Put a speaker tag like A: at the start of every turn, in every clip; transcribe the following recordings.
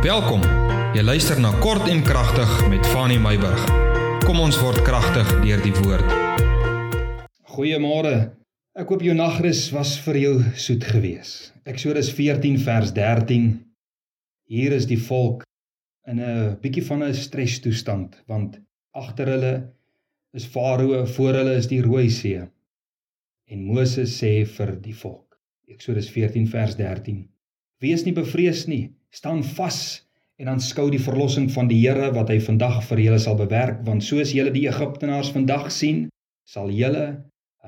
A: Welkom. Jy luister na Kort en Kragtig met Fanny Meyburg. Kom ons word kragtig deur die woord.
B: Goeiemôre. Ek hoop jou nagrus was vir jou soet gewees. Eksodus 14 vers 13. Hier is die volk in 'n bietjie van 'n strestoestand want agter hulle is Farao, voor hulle is die Rooi See. En Moses sê vir die volk. Eksodus 14 vers 13. Wees nie bevrees nie. Staan vas en aanskou die verlossing van die Here wat hy vandag vir julle sal bewerk want soos julle die Egiptenaars vandag sien sal julle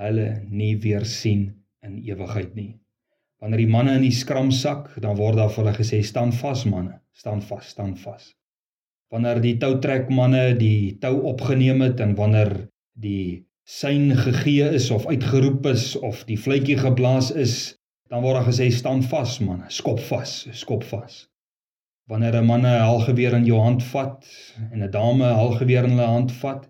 B: hulle nie weer sien in ewigheid nie. Wanneer die manne in die skram sak dan word daar vir hulle gesê staan vas manne. Staan vas staan vas. Wanneer die toutrek manne die tou opgeneem het en wanneer die sein gegee is of uitgeroep is of die fluitjie geblaas is dan word daar gesê staan vas manne skop vas skop vas Wanneer 'n man 'n halgeweer in jou hand vat en 'n dame 'n halgeweer in hulle hand vat,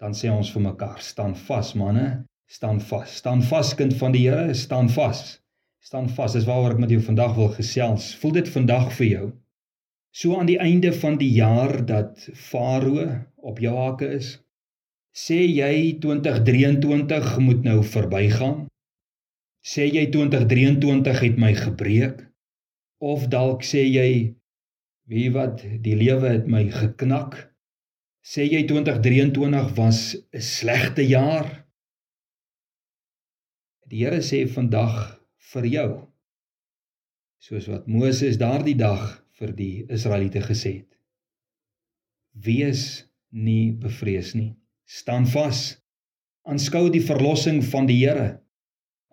B: dan sê ons vir mekaar: "Staan vas, manne, staan vas. Staan vas, kind van die Here, staan vas. Staan vas." Dis waaroor ek met jou vandag wil gesels. Voel dit vandag vir jou? So aan die einde van die jaar dat Farao op jou hake is, sê jy 2023 moet nou verbygaan? Sê jy 2023 het my gebreek? Of dalk sê jy Wie wat die lewe het my geknak. Sê jy 2023 was 'n slegte jaar? Die Here sê vandag vir jou soos wat Moses daardie dag vir die Israeliete gesê het. Wees nie bevrees nie. Staan vas. Aanskou die verlossing van die Here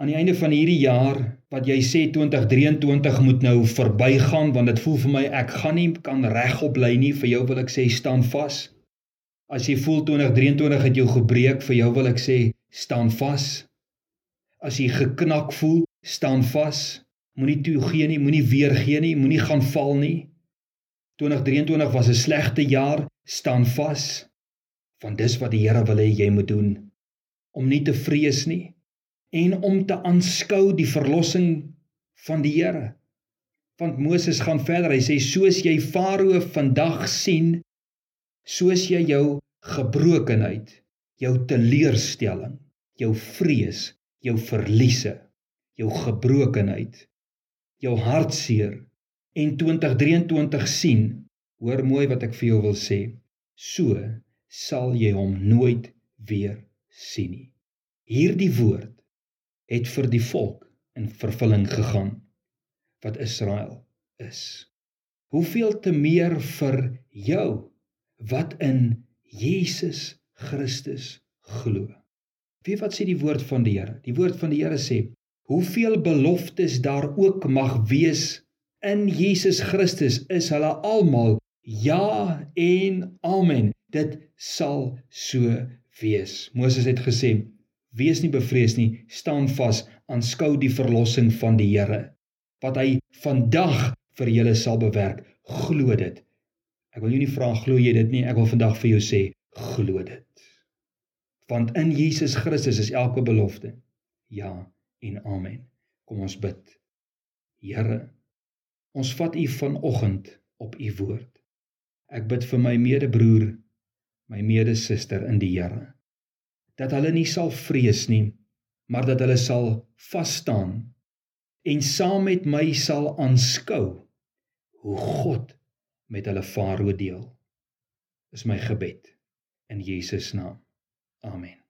B: aan die einde van hierdie jaar wat jy sê 2023 moet nou verbygaan want dit voel vir my ek gaan nie kan regop bly nie vir jou wil ek sê staan vas. As jy voel 2023 het jou gebreek vir jou wil ek sê staan vas. As jy geknak voel, staan vas. Moenie toegee nie, moenie weer gee nie, moenie gaan val nie. 2023 was 'n slegte jaar, staan vas. Want dis wat die Here wil hê jy moet doen om nie te vrees nie en om te aanskou die verlossing van die Here. Want Moses gaan verder. Hy sê soos jy Farao vandag sien, soos jy jou gebrokenheid, jou teleurstelling, jou vrees, jou verliese, jou gebrokenheid, jou hartseer en 2023 sien, hoor mooi wat ek vir jou wil sê. So sal jy hom nooit weer sien nie. Hierdie woord het vir die volk in vervulling gegaan wat Israel is. Hoeveel te meer vir jou wat in Jesus Christus glo. Wie wat sê die woord van die Here? Die woord van die Here sê: "Hoeveel beloftes daar ook mag wees in Jesus Christus, is hulle almal ja en amen. Dit sal so wees." Moses het gesê: Wees nie bevrees nie, staan vas, aanskou die verlossing van die Here wat hy vandag vir julle sal bewerk. Glo dit. Ek wil jou nie vra glo jy dit nie, ek wil vandag vir jou sê glo dit. Want in Jesus Christus is elke belofte ja en amen. Kom ons bid. Here, ons vat U vanoggend op U woord. Ek bid vir my medebroer, my medesuster in die Here dat hulle nie sal vrees nie, maar dat hulle sal vas staan en saam met my sal aanskou hoe God met hulle farao deel. Is my gebed in Jesus naam. Amen.